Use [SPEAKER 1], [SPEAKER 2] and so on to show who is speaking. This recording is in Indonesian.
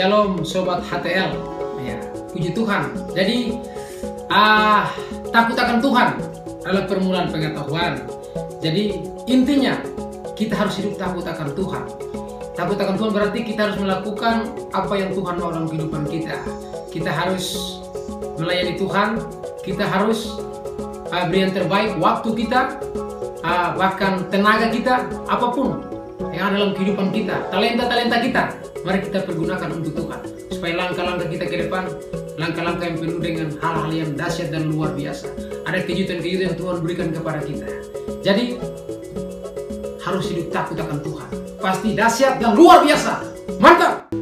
[SPEAKER 1] Shalom Sobat HTL ya, Puji Tuhan. Jadi ah, Takut akan Tuhan adalah permulaan pengetahuan. Jadi intinya kita harus hidup takut akan Tuhan. Takut akan Tuhan berarti kita harus melakukan apa yang Tuhan mau dalam kehidupan kita. Kita harus melayani Tuhan Kita harus uh, beri yang terbaik waktu kita uh, Bahkan tenaga kita Apa pun yang ada dalam kehidupan kita Talenta-talenta kita Mari kita pergunakan untuk Tuhan supaya langkah-langkah kita ke depan langkah-langkah yang penuh dengan hal-hal yang dahsyat dan luar biasa. Ada kejutan-kejutan yang Tuhan berikan kepada kita. Jadi harus hidup takut akan Tuhan. Pasti dahsyat dan luar biasa. Mantap!